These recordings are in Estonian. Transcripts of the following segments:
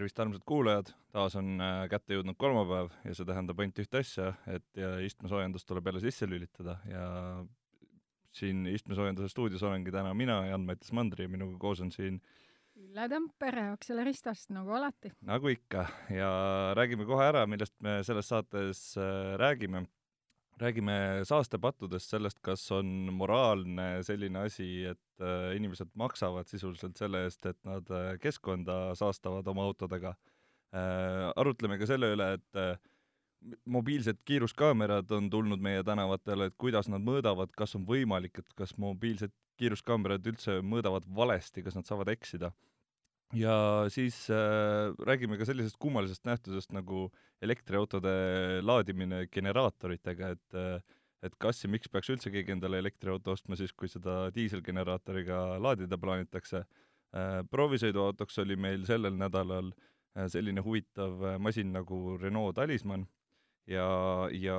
tervist, armsad kuulajad, taas on äh, kätte jõudnud kolmapäev ja see tähendab ainult ühte asja, et istmesoojendus tuleb jälle sisse lülitada ja siin istmesoojenduse stuudios olengi täna mina, Jan-Mattias Mandri ja minuga koos on siin Ülle Tampere Akseleristast, nagu alati. nagu ikka, ja räägime kohe ära, millest me selles saates äh, räägime. Räägime saastepattudest, sellest, kas on moraalne selline asi, et äh, inimesed maksavad sisuliselt selle eest, et nad äh, keskkonda saastavad oma autodega. arutleme ka selle üle, et mobiilsed kiiruskaamerad on tulnud meie tänavatele, et kuidas nad mõõdavad, kas on võimalik, et kas mobiilsed kiiruskaamerad üldse mõõdavad valesti, kas nad saavad eksida ja siis äh, räägime ka sellisest kummalisest nähtusest nagu elektriautode laadimine generaatoritega, et äh, et kas ja miks peaks üldse keegi endale elektriauto ostma siis, kui seda diiselgeneraatoriga laadida plaanitakse äh,. proovisõiduautoks oli meil sellel nädalal äh, selline huvitav äh, masin nagu Renault Talisman ja, ja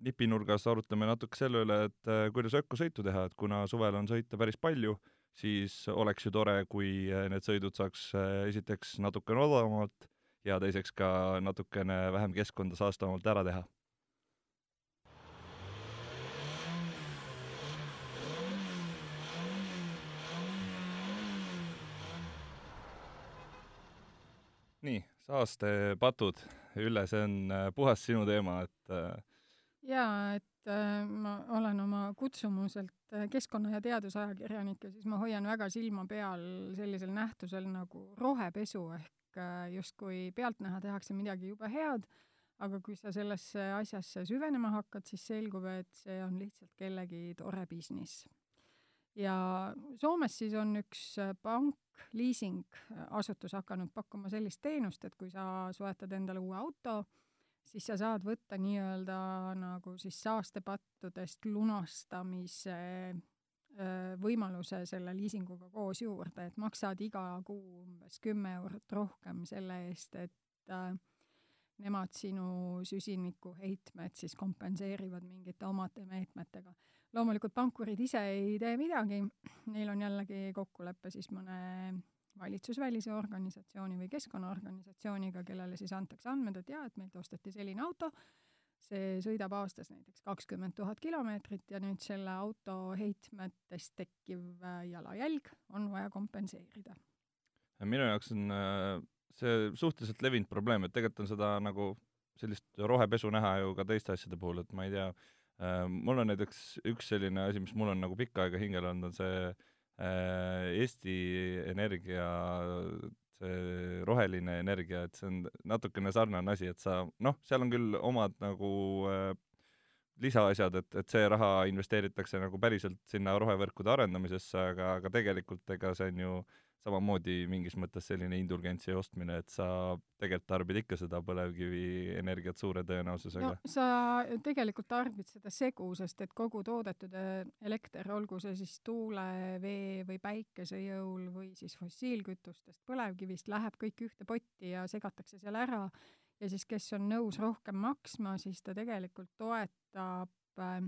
nipinurgas arutleme natuke selle üle, et äh, kuidas ökosõitu teha, et kuna suvel on sõita päris palju äh,, siis oleks ju tore, kui äh, need sõidud saaks äh, esiteks natukene odavamalt ja teiseks ka natukene vähem keskkonda saastavamalt ära teha. nii, saastepatud. Ülle, see on äh, puhas sinu teema, et jaa, et ma olen oma kutsumuselt Äh, keskkonna- ja teadusajakirjanik ja siis ma hoian väga silma peal sellisel nähtusel nagu rohepesu ehk äh, justkui pealtnäha tehakse midagi jube head, aga kui sa sellesse asjasse süvenema hakkad, siis selgub, et see on lihtsalt kellegi tore business. ja Soomes siis on üks äh, pank, liisingasutus hakanud pakkuma sellist teenust, et kui sa soetad endale uue auto, siis sa saad võtta nii-öelda nagu siis saastepattudest lunastamise võimaluse selle liisinguga koos juurde, et maksad iga kuu umbes kümme eurot rohkem selle eest, et äh, nemad sinu süsinikuheitmed siis kompenseerivad mingite omade meetmetega. loomulikult pankurid ise ei tee midagi, neil on jällegi kokkulepe siis mõne valitsusvälise organisatsiooni või keskkonnaorganisatsiooniga, kellele siis antakse andmed, et jaa, et meilt osteti selline auto, see sõidab aastas näiteks kakskümmend tuhat kilomeetrit ja nüüd selle auto heitmetest tekkiv äh, jalajälg on vaja kompenseerida. minu jaoks on äh, see suhteliselt levinud probleem, et tegelikult on seda nagu sellist rohepesu näha ju ka teiste asjade puhul, et ma ei tea, äh, mul on näiteks üks selline asi, mis mul on nagu pikka aega hingel olnud, on see Eesti Energia see roheline energia, et see on natukene sarnane asi, et sa noh, seal on küll omad nagu äh, lisaasjad, et, et see raha investeeritakse nagu päriselt sinna rohevõrkude arendamisesse, aga, aga tegelikult ega see on ju äh, samamoodi mingis mõttes selline indulgentsi ostmine, et sa tegelikult tarbid ikka seda põlevkivienergiat suure tõenäosusega. no sa tegelikult tarbid seda segu, sest et kogu toodetud äh, elekter, olgu see siis tuule, vee või päikese jõul või siis fossiilkütustest, põlevkivist, läheb kõik ühte potti ja segatakse seal ära ja siis, kes on nõus rohkem maksma, siis ta tegelikult toetab äh,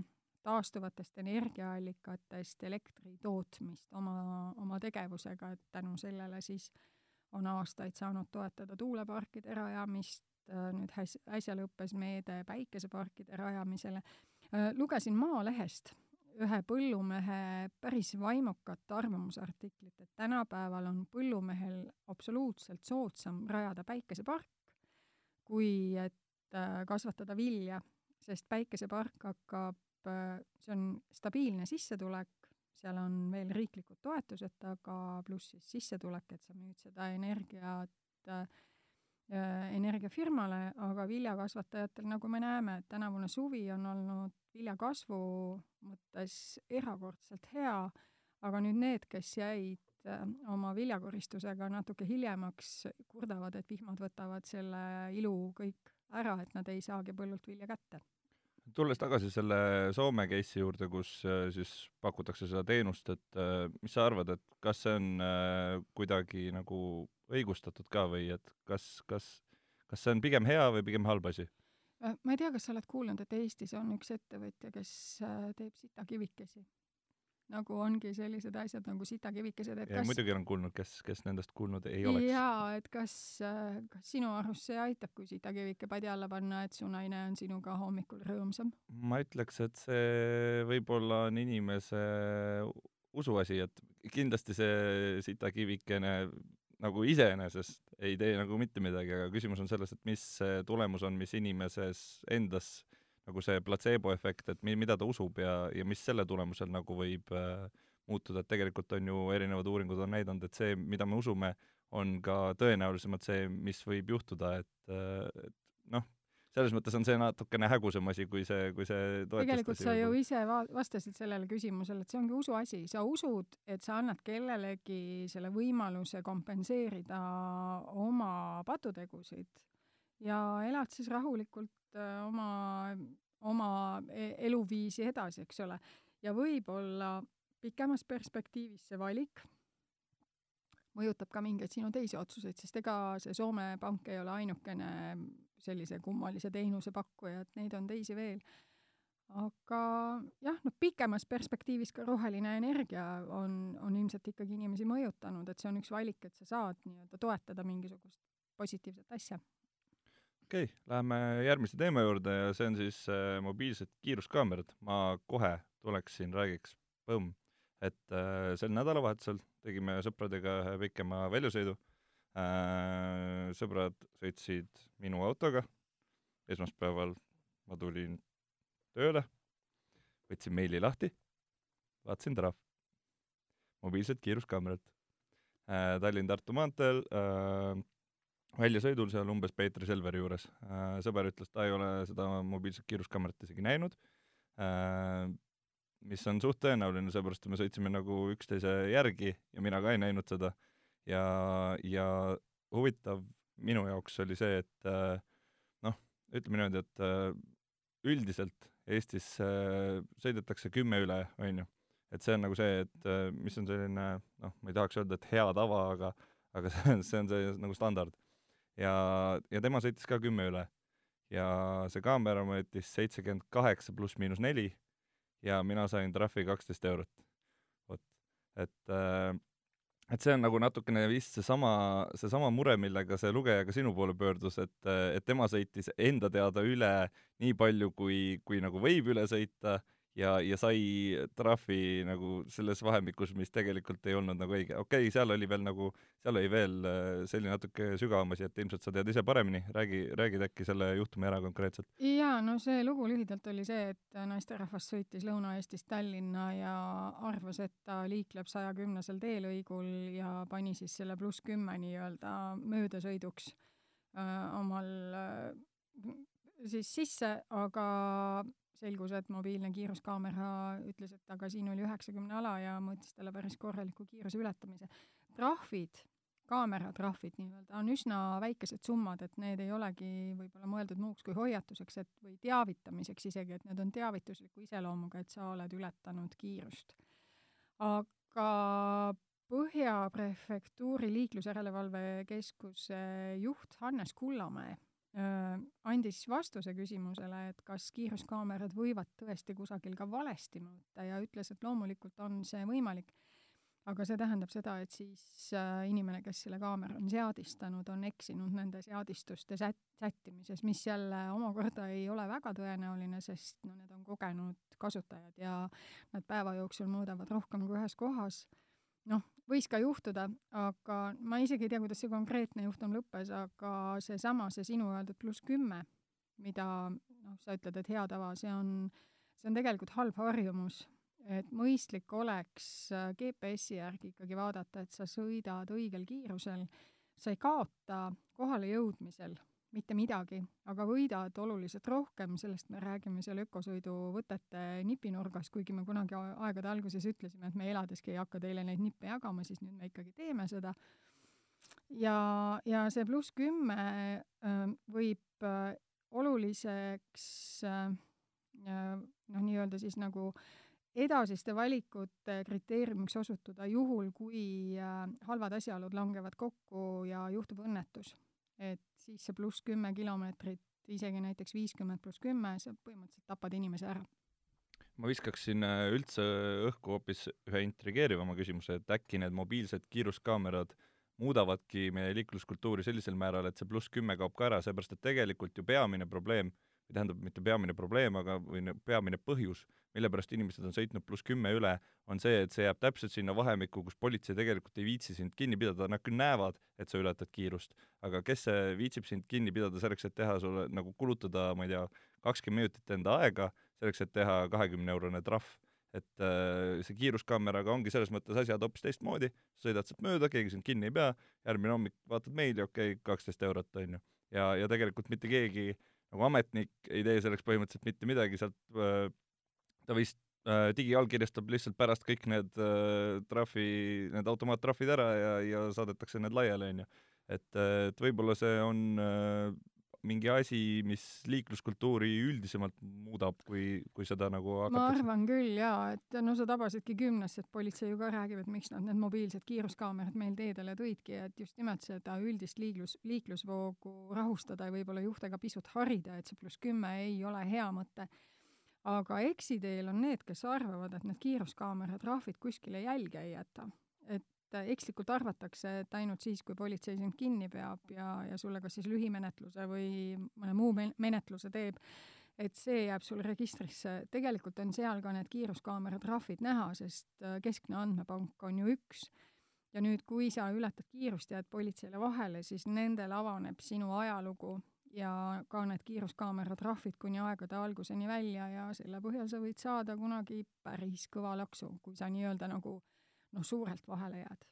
taastuvatest energiaallikatest elektri tootmist oma, oma tegevusega, et tänu sellele siis on aastaid saanud toetada tuuleparkide rajamist, äh, nüüd äs-, äsja lõppes meede päikeseparkide rajamisele. Äh, lugesin Maalehest ühe põllumehe päris vaimukat arvamusartiklit, et tänapäeval on põllumehel absoluutselt soodsam rajada päikesepark, kui et äh, kasvatada vilja, sest päikesepark hakkab see on stabiilne sissetulek, seal on veel riiklikud toetused taga, pluss siis sissetulek, et sa müüd seda energiat äh, energiafirmale, aga viljakasvatajatel, nagu me näeme, et tänavune suvi on olnud viljakasvu mõttes erakordselt hea, aga nüüd need, kes jäid äh, oma viljakoristusega natuke hiljemaks, kurdavad, et vihmad võtavad selle ilu kõik ära, et nad ei saagi põllult vilja kätte tulles tagasi selle Soome case'i juurde, kus äh, siis pakutakse seda teenust, et äh, mis sa arvad, et kas see on äh, kuidagi nagu õigustatud ka või et kas, kas, kas see on pigem hea või pigem halb asi? ma ei tea, kas sa oled kuulnud, et Eestis on üks ettevõtja, kes teeb sitakivikesi. Nagu ongi sellised asjad nagu sitakivikesed, et ja kas muidugi olen kuulnud, kes, kes nendest kuulnud ei oleks. jaa, et kas, kas sinu arust see aitab, kui sitakivike padja alla panna, et su naine on sinuga hommikul rõõmsam? ma ütleks, et see võib-olla on inimese usuasi, et kindlasti see sitakivikene nagu iseenesest ei tee nagu mitte midagi, aga küsimus on selles, et mis tulemus on, mis inimeses endas nagu see platseeboefekt, et mi-, mida ta usub ja, ja mis selle tulemusel nagu võib äh, muutuda, et tegelikult on ju erinevad uuringud on näidanud, et see, mida me usume, on ka tõenäolisemalt see, mis võib juhtuda, et, et noh, selles mõttes on see natukene hägusam asi, kui see, kui see tegelikult sa ju ise va-, vastasid sellele küsimusele, et see ongi usuasi, sa usud, et sa annad kellelegi selle võimaluse kompenseerida oma patutegusid ja elad siis rahulikult äh, oma, oma e-, eluviisi edasi, eks ole. ja võib-olla pikemas perspektiivis see valik mõjutab ka mingeid sinu teisi otsuseid, sest ega see Soome pank ei ole ainukene sellise kummalise teenuse pakkuja, et neid on teisi veel. aga jah, noh, pikemas perspektiivis ka roheline energia on, on ilmselt ikkagi inimesi mõjutanud, et see on üks valik, et sa saad nii-öelda toetada mingisugust positiivset asja. Okei okay,, läheme järgmise teema juurde ja see on siis äh, mobiilsed kiiruskaamerad. ma kohe tuleksin, räägiks, põmm et äh, sel nädalavahetusel tegime sõpradega ühe pikema väljasõidu äh,. sõbrad sõitsid minu autoga, esmaspäeval ma tulin tööle, võtsin meili lahti, vaatasin trahv, mobiilsed kiiruskaamerad äh,. Tallinn-Tartu maanteel äh, väljasõidul seal umbes Peetri Selveri juures äh,. sõber ütles, ta ei ole seda mobiilset kiiruskaamerat isegi näinud äh,, mis on suht tõenäoline, seepärast et me sõitsime nagu üksteise järgi ja mina ka ei näinud seda. ja, ja huvitav minu jaoks oli see, et äh, noh, ütleme niimoodi, et üldiselt Eestis sõidetakse kümme üle, on ju. et see on nagu see, et mis on selline noh, ma ei tahaks öelda, et hea tava, aga aga see on, see on see nagu standard. Ja, ja tema sõitis ka kümme üle. ja see kaamera võttis seitsekümmend kaheksa pluss miinus neli ja mina sain trahvi kaksteist eurot. vot, et äh, et see on nagu natukene vist seesama, seesama mure, millega see lugeja ka sinu poole pöördus, et, et tema sõitis enda teada üle nii palju, kui, kui nagu võib üle sõita ja, ja sai trahvi nagu selles vahemikus, mis tegelikult ei olnud nagu õige. okei okay,, seal oli veel nagu, seal oli veel äh, selline natuke sügavam asi, et ilmselt sa tead ise paremini, räägi, räägid äkki selle juhtumi ära konkreetselt? jaa, no see lugu lühidalt oli see, et naisterahvas sõitis Lõuna-Eestist Tallinna ja arvas, et ta liikleb saja kümnesel teelõigul ja pani siis selle pluss kümme nii-öelda möödasõiduks äh, omal äh, siis sisse, aga selgus, et mobiilne kiiruskaamera ütles, et aga siin oli üheksakümne ala ja mõõtis talle päris korraliku kiiruse ületamise. trahvid, kaameratrahvid nii-öelda, on üsna väikesed summad, et need ei olegi võib-olla mõeldud muuks kui hoiatuseks, et või teavitamiseks isegi, et need on teavitusliku iseloomuga, et sa oled ületanud kiirust. aga Põhja Prefektuuri liiklusjärelevalve keskuse juht Hannes Kullamäe andis vastuse küsimusele, et kas kiiruskaamerad võivad tõesti kusagil ka valesti mõõta ja ütles, et loomulikult on see võimalik. aga see tähendab seda, et siis äh, inimene, kes selle kaamera on seadistanud, on eksinud nende seadistuste sät-, sättimises, mis jälle omakorda ei ole väga tõenäoline, sest no need on kogenud kasutajad ja nad päeva jooksul mõõdavad rohkem kui ühes kohas noh, võis ka juhtuda, aga ma isegi ei tea, kuidas see konkreetne juhtum lõppes, aga seesama, see sinu öeldud pluss kümme, mida noh, sa ütled, et hea tava, see on, see on tegelikult halb harjumus. et mõistlik oleks äh, GPS-i järgi ikkagi vaadata, et sa sõidad õigel kiirusel, sa ei kaota kohale jõudmisel mitte midagi, aga võidad oluliselt rohkem, sellest me räägime seal ökosõidu võtete nipinurgas, kuigi me kunagi aegade alguses ütlesime, et me eladeski ei hakka teile neid nippe jagama, siis nüüd me ikkagi teeme seda. ja, ja see pluss kümme äh, võib äh, oluliseks äh, noh, nii-öelda siis nagu edasiste valikute kriteeriumiks osutuda juhul, kui halvad asjaolud langevad kokku ja juhtub õnnetus et siis see pluss kümme kilomeetrit, isegi näiteks viiskümmend pluss kümme, sa põhimõtteliselt tapad inimese ära. ma viskaksin äh, üldse õhku hoopis ühe intrigeerivama küsimuse, et äkki need mobiilsed kiiruskaamerad muudavadki meie liikluskultuuri sellisel määral, et see pluss kümme kaob ka ära, seepärast et tegelikult ju peamine probleem, või tähendab, mitte peamine probleem, aga või peamine põhjus, mille pärast inimesed on sõitnud pluss kümme üle, on see, et see jääb täpselt sinna vahemikku, kus politsei tegelikult ei viitsi sind kinni pidada, nad küll näevad, et sa ületad kiirust, aga kes viitsib sind kinni pidada selleks, et teha sulle, nagu kulutada, ma ei tea, kakskümmend minutit enda aega selleks, et teha kahekümne eurone trahv. et äh, see kiiruskaameraga ongi selles mõttes asjad hoopis teistmoodi, sõidad sealt mööda, keegi sind kinni ei pea, järgmine hommik vaatad meili, okei okay,, kaksteist eurot, on ju. ja, ja tegelikult mitte keegi nagu ametnik ei tee selleks põhimõtteliselt mitte midagi, sealt äh, ta vist äh, digiallkirjastab lihtsalt pärast kõik need äh, trahvi, need automaattrahvid ära ja, ja saadetakse need laiali, on ju. et, et võib-olla see on mingi asi, mis liikluskultuuri üldisemalt muudab, kui, kui seda nagu hakatakse ma arvan küll jaa, et no sa tabasidki kümnesse, et politsei ju ka räägib, et miks nad need mobiilsed kiiruskaamerad meil teedele tõidki, et just nimelt seda üldist liiklus, liiklusvoogu rahustada ja võib-olla juhte ka pisut harida, et see pluss kümme ei ole hea mõte aga eksiteel on need, kes arvavad, et need kiiruskaamera trahvid kuskile jälge ei jäta. et äh, ekslikult arvatakse, et ainult siis, kui politsei sind kinni peab ja, ja sulle kas siis lühimenetluse või mõne muu menetluse teeb, et see jääb sul registrisse. tegelikult on seal ka need kiiruskaamera trahvid näha, sest äh, keskne andmepank on ju üks ja nüüd, kui sa ületad kiirust, jääd politseile vahele, siis nendel avaneb sinu ajalugu ja ka need kiiruskaamera trahvid kuni aegade alguseni välja ja selle põhjal sa võid saada kunagi päris kõva laksu, kui sa nii-öelda nagu noh, suurelt vahele jääd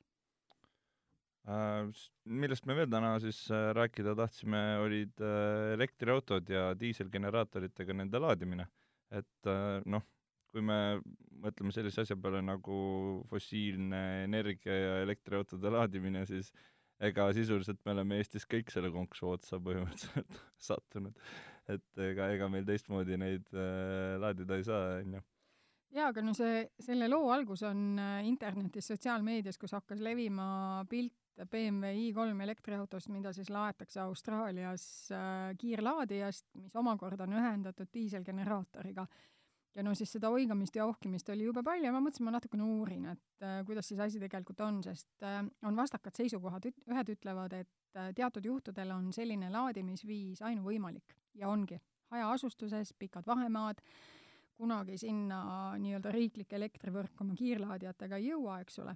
äh,. millest me veel täna siis äh, rääkida tahtsime, olid äh, elektriautod ja diiselgeneraatoritega nende laadimine. et äh, noh, kui me mõtleme sellise asja peale nagu fossiilne energia ja elektriautode laadimine, siis ega sisuliselt me oleme Eestis kõik selle konksu otsa põhimõtteliselt sattunud. et ega, ega meil teistmoodi neid äh, laadida ei saa, onju. Jaa, aga no see, selle loo algus on äh, internetis, sotsiaalmeedias, kus hakkas levima pilt BMW i3 elektriautost, mida siis laetakse Austraalias äh, kiirlaadijast, mis omakorda on ühendatud diiselgeneraatoriga. Ja no siis seda oigamist ja ohkimist oli jube palju ja ma mõtlesin, ma natukene uurin, et äh, kuidas siis asi tegelikult on, sest on vastakad seisukohad, ühed ütlevad, et teatud juhtudel on selline laadimisviis ainuvõimalik ja ongi, hajaasustuses, pikad vahemaad, kunagi sinna nii-öelda riiklik elektrivõrk oma kiirlaadijatega ei jõua, eks ole,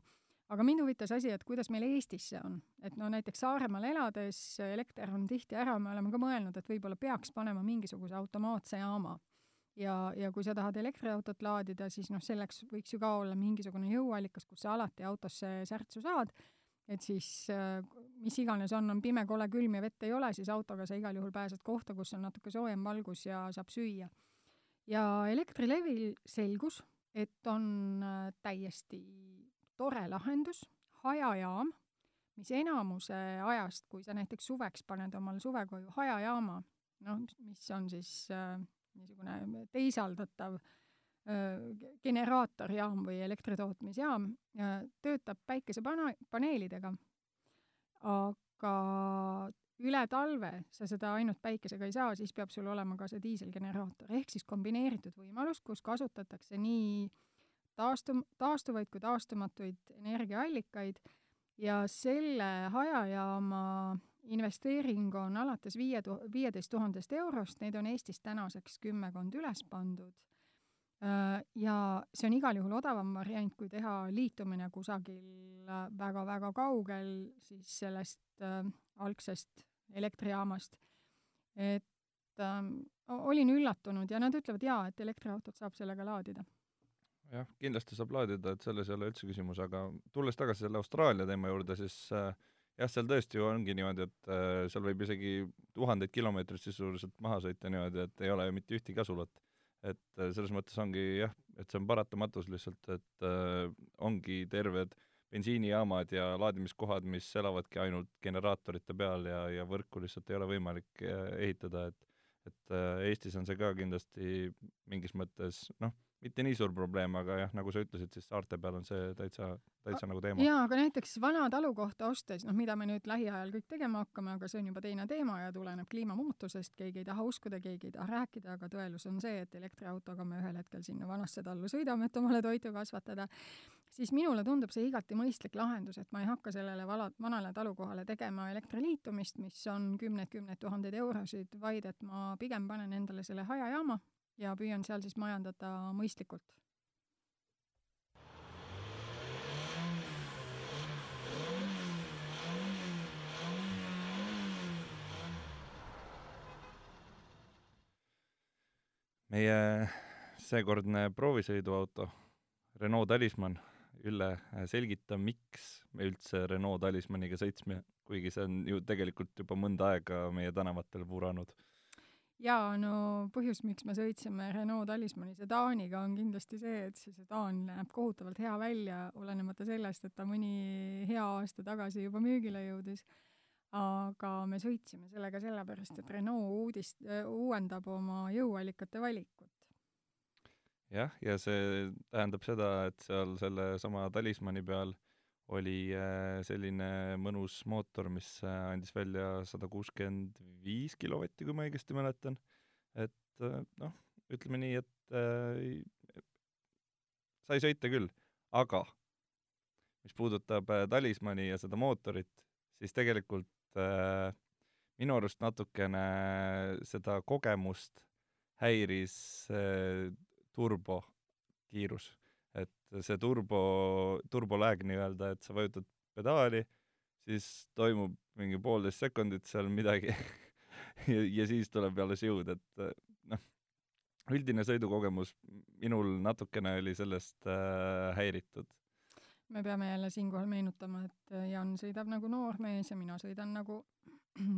aga mind huvitas asi, et kuidas meil Eestis see on. et no näiteks Saaremaal elades elekter on tihti ära, me oleme ka mõelnud, et võib-olla peaks panema mingisuguse automaatse jaama ja, ja kui sa tahad elektriautot laadida, siis noh, selleks võiks ju ka olla mingisugune jõuallikas, kus sa alati autosse särtsu saad, et siis mis iganes on, on pime, kole, külm ja vett ei ole, siis autoga sa igal juhul pääsed kohta, kus on natuke soojem valgus ja saab süüa. Ja Elektrilevil selgus, et on äh, täiesti tore lahendus, hajajaam, mis enamuse ajast, kui sa näiteks suveks paned omale suvekoju hajajaama, noh, mis on siis äh, niisugune teisaldatav generaatorjaam või elektritootmisjaam, töötab päikesepana-, paneelidega. aga üle talve sa seda ainult päikesega ei saa, siis peab sul olema ka see diiselgeneraator, ehk siis kombineeritud võimalus, kus kasutatakse nii taastum-, taastuvaid kui taastumatuid energiaallikaid. Ja selle hajajaama investeering on alates viie tu-, viieteist tuhandest eurost, neid on Eestis tänaseks kümmekond üles pandud. Äh, ja see on igal juhul odavam variant, kui teha liitumine kusagil väga-väga kaugel siis sellest äh, algsest elektrijaamast. et äh, olin üllatunud ja nad ütlevad jaa, et elektriautot saab sellega laadida jah, kindlasti saab laadida, et selles ei ole üldse küsimus, aga tulles tagasi selle Austraalia teema juurde, siis äh, jah, seal tõesti ju ongi niimoodi, et äh, seal võib isegi tuhandeid kilomeetreid sisuliselt maha sõita niimoodi, et ei ole ju mitte ühtegi asulat. et äh, selles mõttes ongi jah, et see on paratamatus lihtsalt, et äh, ongi terved bensiinijaamad ja laadimiskohad, mis elavadki ainult generaatorite peal ja, ja võrku lihtsalt ei ole võimalik äh, ehitada, et et äh, Eestis on see ka kindlasti mingis mõttes noh, mitte nii suur probleem, aga jah, nagu sa ütlesid, siis saarte peal on see täitsa, täitsa nagu teema. jaa, aga näiteks vana talukohta ostes, noh, mida me nüüd lähiajal kõik tegema hakkame, aga see on juba teine teema ja tuleneb kliimamuutusest, keegi ei taha uskuda, keegi ei taha rääkida, aga tõelus on see, et elektriautoga me ühel hetkel sinna vanasse tallu sõidame, et omale toitu kasvatada, siis minule tundub see igati mõistlik lahendus, et ma ei hakka sellele vala, vanale talukohale tegema elektriliitumist, mis on kümneid-kümneid tuhandeid eurosid, vaid et ma pigem panen endale selle hajajaama ja püüan seal siis majandada mõistlikult. meie seekordne proovisõiduauto, Renault Talisman, Ülle, selgita, miks me üldse Renault Talismaniga sõitsime, kuigi see on ju tegelikult juba mõnda aega meie tänavatel vuranud jaa, no põhjus, miks me sõitsime Renault Talismani sedaaniga, on kindlasti see, et see sedaan näeb kohutavalt hea välja, olenemata sellest, et ta mõni hea aasta tagasi juba müügile jõudis. aga me sõitsime sellega sellepärast, et Renault uudist, uuendab oma jõuallikate valikut. Jah, ja see tähendab seda, et seal sellesama Talismani peal oli äh, selline mõnus mootor, mis äh, andis välja sada kuuskümmend viis kilovatti, kui ma õigesti mäletan. et äh, noh, ütleme nii, et äh, sai sõita küll, aga mis puudutab Talismani ja seda mootorit, siis tegelikult äh, minu arust natukene seda kogemust häiris äh, turbokiirus et see turbo, turbolääg nii-öelda, et sa vajutad pedaali, siis toimub mingi poolteist sekundit seal midagi ja, ja siis tuleb alles jõud, et noh, üldine sõidukogemus minul natukene oli sellest äh, häiritud. me peame jälle siinkohal meenutama, et Jan sõidab nagu noormees ja mina sõidan nagu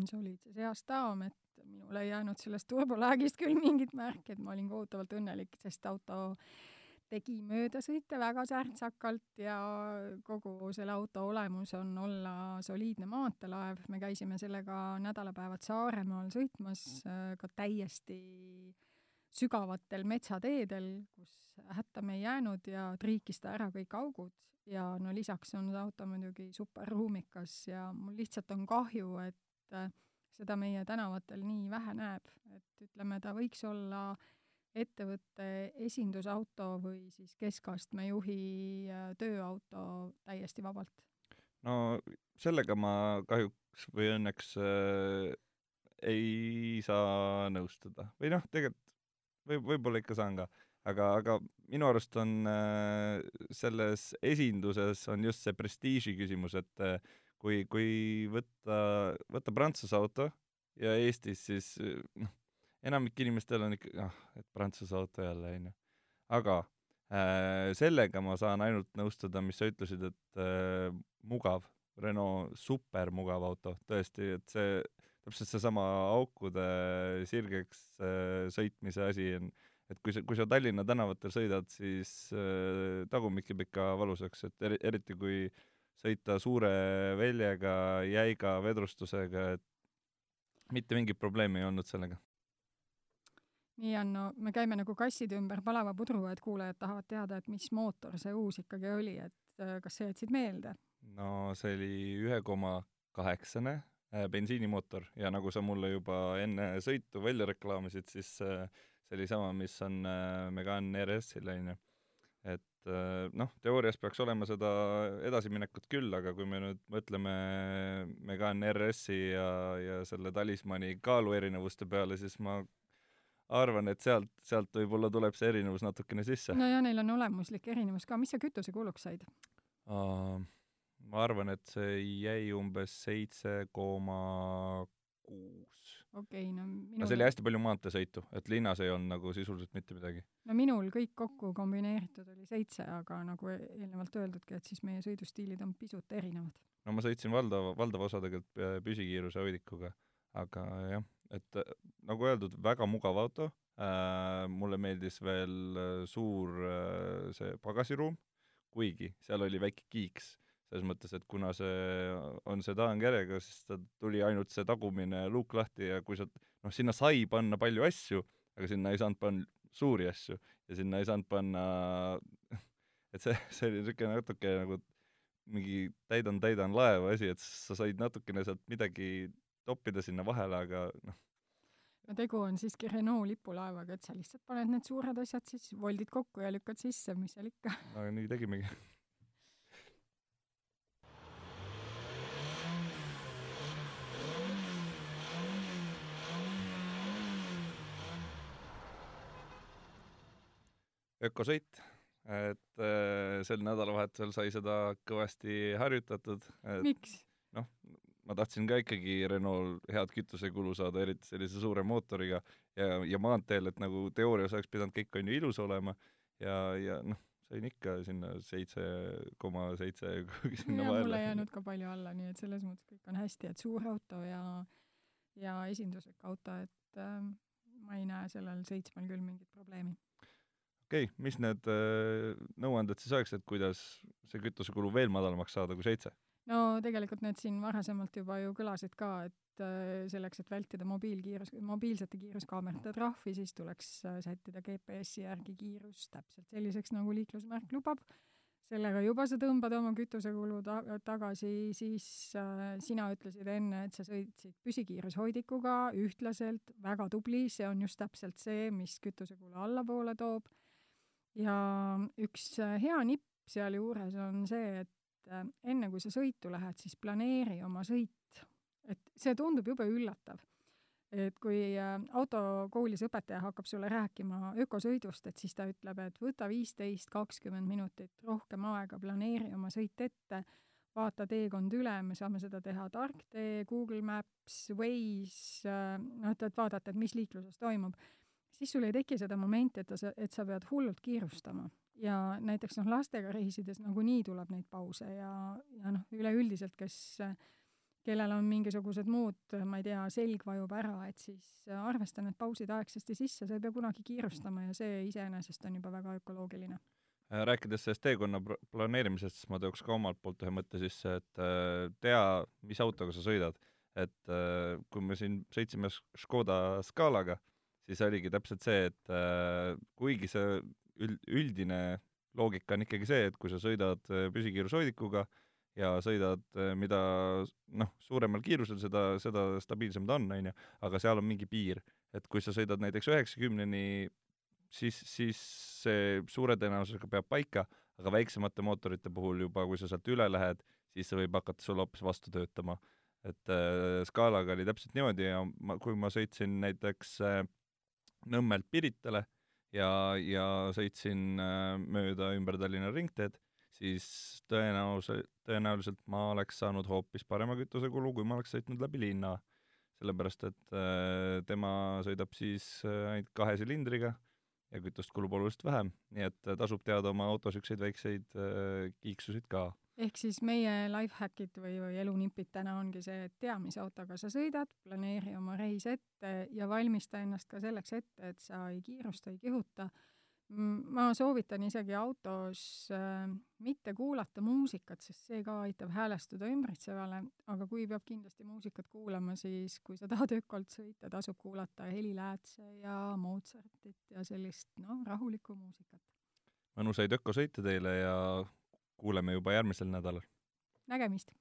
soliidses eas daam, et minule ei jäänud sellest turboläägist küll mingit märki, et ma olin kohutavalt õnnelik, sest auto tegi möödasõite väga särtsakalt ja kogu selle auto olemus on olla soliidne maanteelaev, me käisime sellega nädalapäevad Saaremaal sõitmas äh, ka täiesti sügavatel metsateedel, kus hätta me ei jäänud ja triikis ta ära kõik augud. Ja no lisaks on see auto muidugi super ruumikas ja mul lihtsalt on kahju, et äh, seda meie tänavatel nii vähe näeb, et ütleme, ta võiks olla ettevõtte esindusauto või siis keskastme juhi äh, tööauto täiesti vabalt? no sellega ma kahjuks või õnneks äh, ei saa nõustuda. Või noh, tegelikult või võib-olla ikka saan ka, aga, aga minu arust on äh, selles esinduses on just see prestiiži küsimus, et äh, kui, kui võtta, võtta Prantsuse auto ja Eestis siis noh, enamik inimestel on ikka, ah, et Prantsuse auto jälle, onju. aga äh, sellega ma saan ainult nõustuda, mis sa ütlesid, et äh, mugav, Renault supermugav auto, tõesti, et see, täpselt seesama aukude sirgeks äh, sõitmise asi on, et kui sa, kui sa Tallinna tänavatel sõidad, siis äh, tagumik jääb ikka valusaks, et eri, eriti kui sõita suure väljega, jäiga vedrustusega, et mitte mingit probleemi ei olnud sellega nii on, no me käime nagu kasside ümber palava pudru, et kuulajad tahavad teada, et mis mootor see uus ikkagi oli, et äh, kas sa jätsid meelde? no see oli ühe koma kaheksane äh, bensiinimootor ja nagu sa mulle juba enne sõitu välja reklaamisid, siis äh, see oli sama, mis on Megane RS-il, onju. et noh, teoorias peaks olema seda edasiminekut küll, aga kui me nüüd mõtleme Megane RS-i ja, ja selle talismani kaaluerinevuste peale, siis ma arvan, et sealt, sealt võib-olla tuleb see erinevus natukene sisse. no ja neil on olemuslik erinevus ka, mis sa kütusekuluks said ma arvan, et see jäi umbes seitse koma kuus. Okei okay,, no minul no see oli hästi palju maanteesõitu, et linnas ei olnud nagu sisuliselt mitte midagi. no minul kõik kokku kombineeritud oli seitse, aga nagu eelnevalt öeldudki, et siis meie sõidustiilid on pisut erinevad. no ma sõitsin valdav, valdav osa tegelikult püsikiiruse hoidikuga, aga jah et nagu öeldud, väga mugav auto äh,, mulle meeldis veel äh, suur äh, see pagasiruum, kuigi seal oli väike kiiks, selles mõttes, et kuna see on sedaankerega, siis ta tuli ainult see tagumine luuk lahti ja kui sa noh, sinna sai panna palju asju, aga sinna ei saanud panna suuri asju ja sinna ei saanud panna, et see, see oli niisugune natuke nagu mingi täidan, täidan laeva asi, et sa said natukene sealt midagi toppida sinna vahele, aga noh. no tegu on siiski Renault lipulaevaga, et sa lihtsalt paned need suured asjad siis, voldid kokku ja lükkad sisse, mis seal ikka. no nii tegimegi ökosõit, et äh, sel nädalavahetusel sai seda kõvasti harjutatud. miks? noh, ma tahtsin ka ikkagi Renault head kütusekulu saada, eriti sellise suure mootoriga ja, ja maanteel, et nagu teoorias oleks pidanud kõik on ju ilus olema ja, ja noh, sain ikka sinna seitse koma seitse kuhugi sinna vahele. mul ei jäänud ka palju alla, nii et selles mõttes kõik on hästi, et suur auto ja, ja esinduslik auto, et äh, ma ei näe sellel seitsmel küll mingit probleemi okei okay,, mis need äh, nõuanded siis oleks, et kuidas see kütusekulu veel madalamaks saada kui seitse? no tegelikult need siin varasemalt juba ju kõlasid ka, et äh, selleks, et vältida mobiilkiirus, mobiilsete kiiruskaamerate trahvi, siis tuleks äh, sättida GPS-i järgi kiirus täpselt selliseks, nagu liiklusmärk lubab. sellega juba sa tõmbad oma kütusekulu ta-, tagasi, siis äh, sina ütlesid enne, et sa sõitsid püsikiirushoidikuga ühtlaselt, väga tubli, see on just täpselt see, mis kütusekulu allapoole toob ja üks äh, hea nipp sealjuures on see, et äh, enne kui sa sõitu lähed, siis planeeri oma sõit. et see tundub jube üllatav. et kui äh, autokoolis õpetaja hakkab sulle rääkima ökosõidust, et siis ta ütleb, et võta viisteist, kakskümmend minutit rohkem aega, planeeri oma sõit ette, vaata teekond üle, me saame seda teha Tarktee, Google Maps, Waze, noh, et, et vaadata, et mis liikluses toimub siis sul ei teki seda momenti, et sa, et sa pead hullult kiirustama. ja näiteks noh, lastega reisides nagunii tuleb neid pause ja, ja noh, üleüldiselt, kes, kellel on mingisugused muud, ma ei tea, selg vajub ära, et siis arvesta need pausid aegsasti sisse, sa ei pea kunagi kiirustama ja see iseenesest on juba väga ökoloogiline äh, rääkides sellest teekonna planeerimisest, siis ma tooks ka omalt poolt ühe mõtte sisse, et äh, tea, mis autoga sa sõidad. et äh, kui me siin sõitsime Škoda Scalaga, siis oligi täpselt see, et äh, kuigi see üld, üldine loogika on ikkagi see, et kui sa sõidad äh, püsikiirushoidikuga ja sõidad äh, mida noh, suuremal kiirusel, seda, seda stabiilsem ta on, on ju, aga seal on mingi piir. et kui sa sõidad näiteks üheksakümneni, siis, siis see suure tõenäosusega peab paika, aga väiksemate mootorite puhul juba, kui sa sealt üle lähed, siis see võib hakata sulle hoopis vastu töötama. et äh, skaalaga oli täpselt niimoodi ja ma, kui ma sõitsin näiteks äh, Nõmmelt Piritale ja, ja sõitsin äh, mööda ümber Tallinna ringteed, siis tõenäoliselt, tõenäoliselt ma oleks saanud hoopis parema kütusekulu, kui ma oleks sõitnud läbi linna. sellepärast, et äh, tema sõidab siis äh, ainult kahe silindriga ja kütust kulub oluliselt vähem, nii et tasub teada oma auto niisuguseid väikseid kiiksusid ka ehk siis meie lifehackid või, või elunipid täna ongi see, et tea, mis autoga sa sõidad, planeeri oma reis ette ja valmista ennast ka selleks ette, et sa ei kiirusta, ei kihuta. Ma soovitan isegi autos äh, mitte kuulata muusikat, sest see ka aitab häälestuda ümbritsevale, aga kui peab kindlasti muusikat kuulama, siis kui sa tahad ökolt sõita, tasub kuulata Heli Läätse ja Mozartit ja sellist noh, rahulikku muusikat. mõnusaid ökosõite teile ja kuuleme juba järgmisel nädalal. nägemist!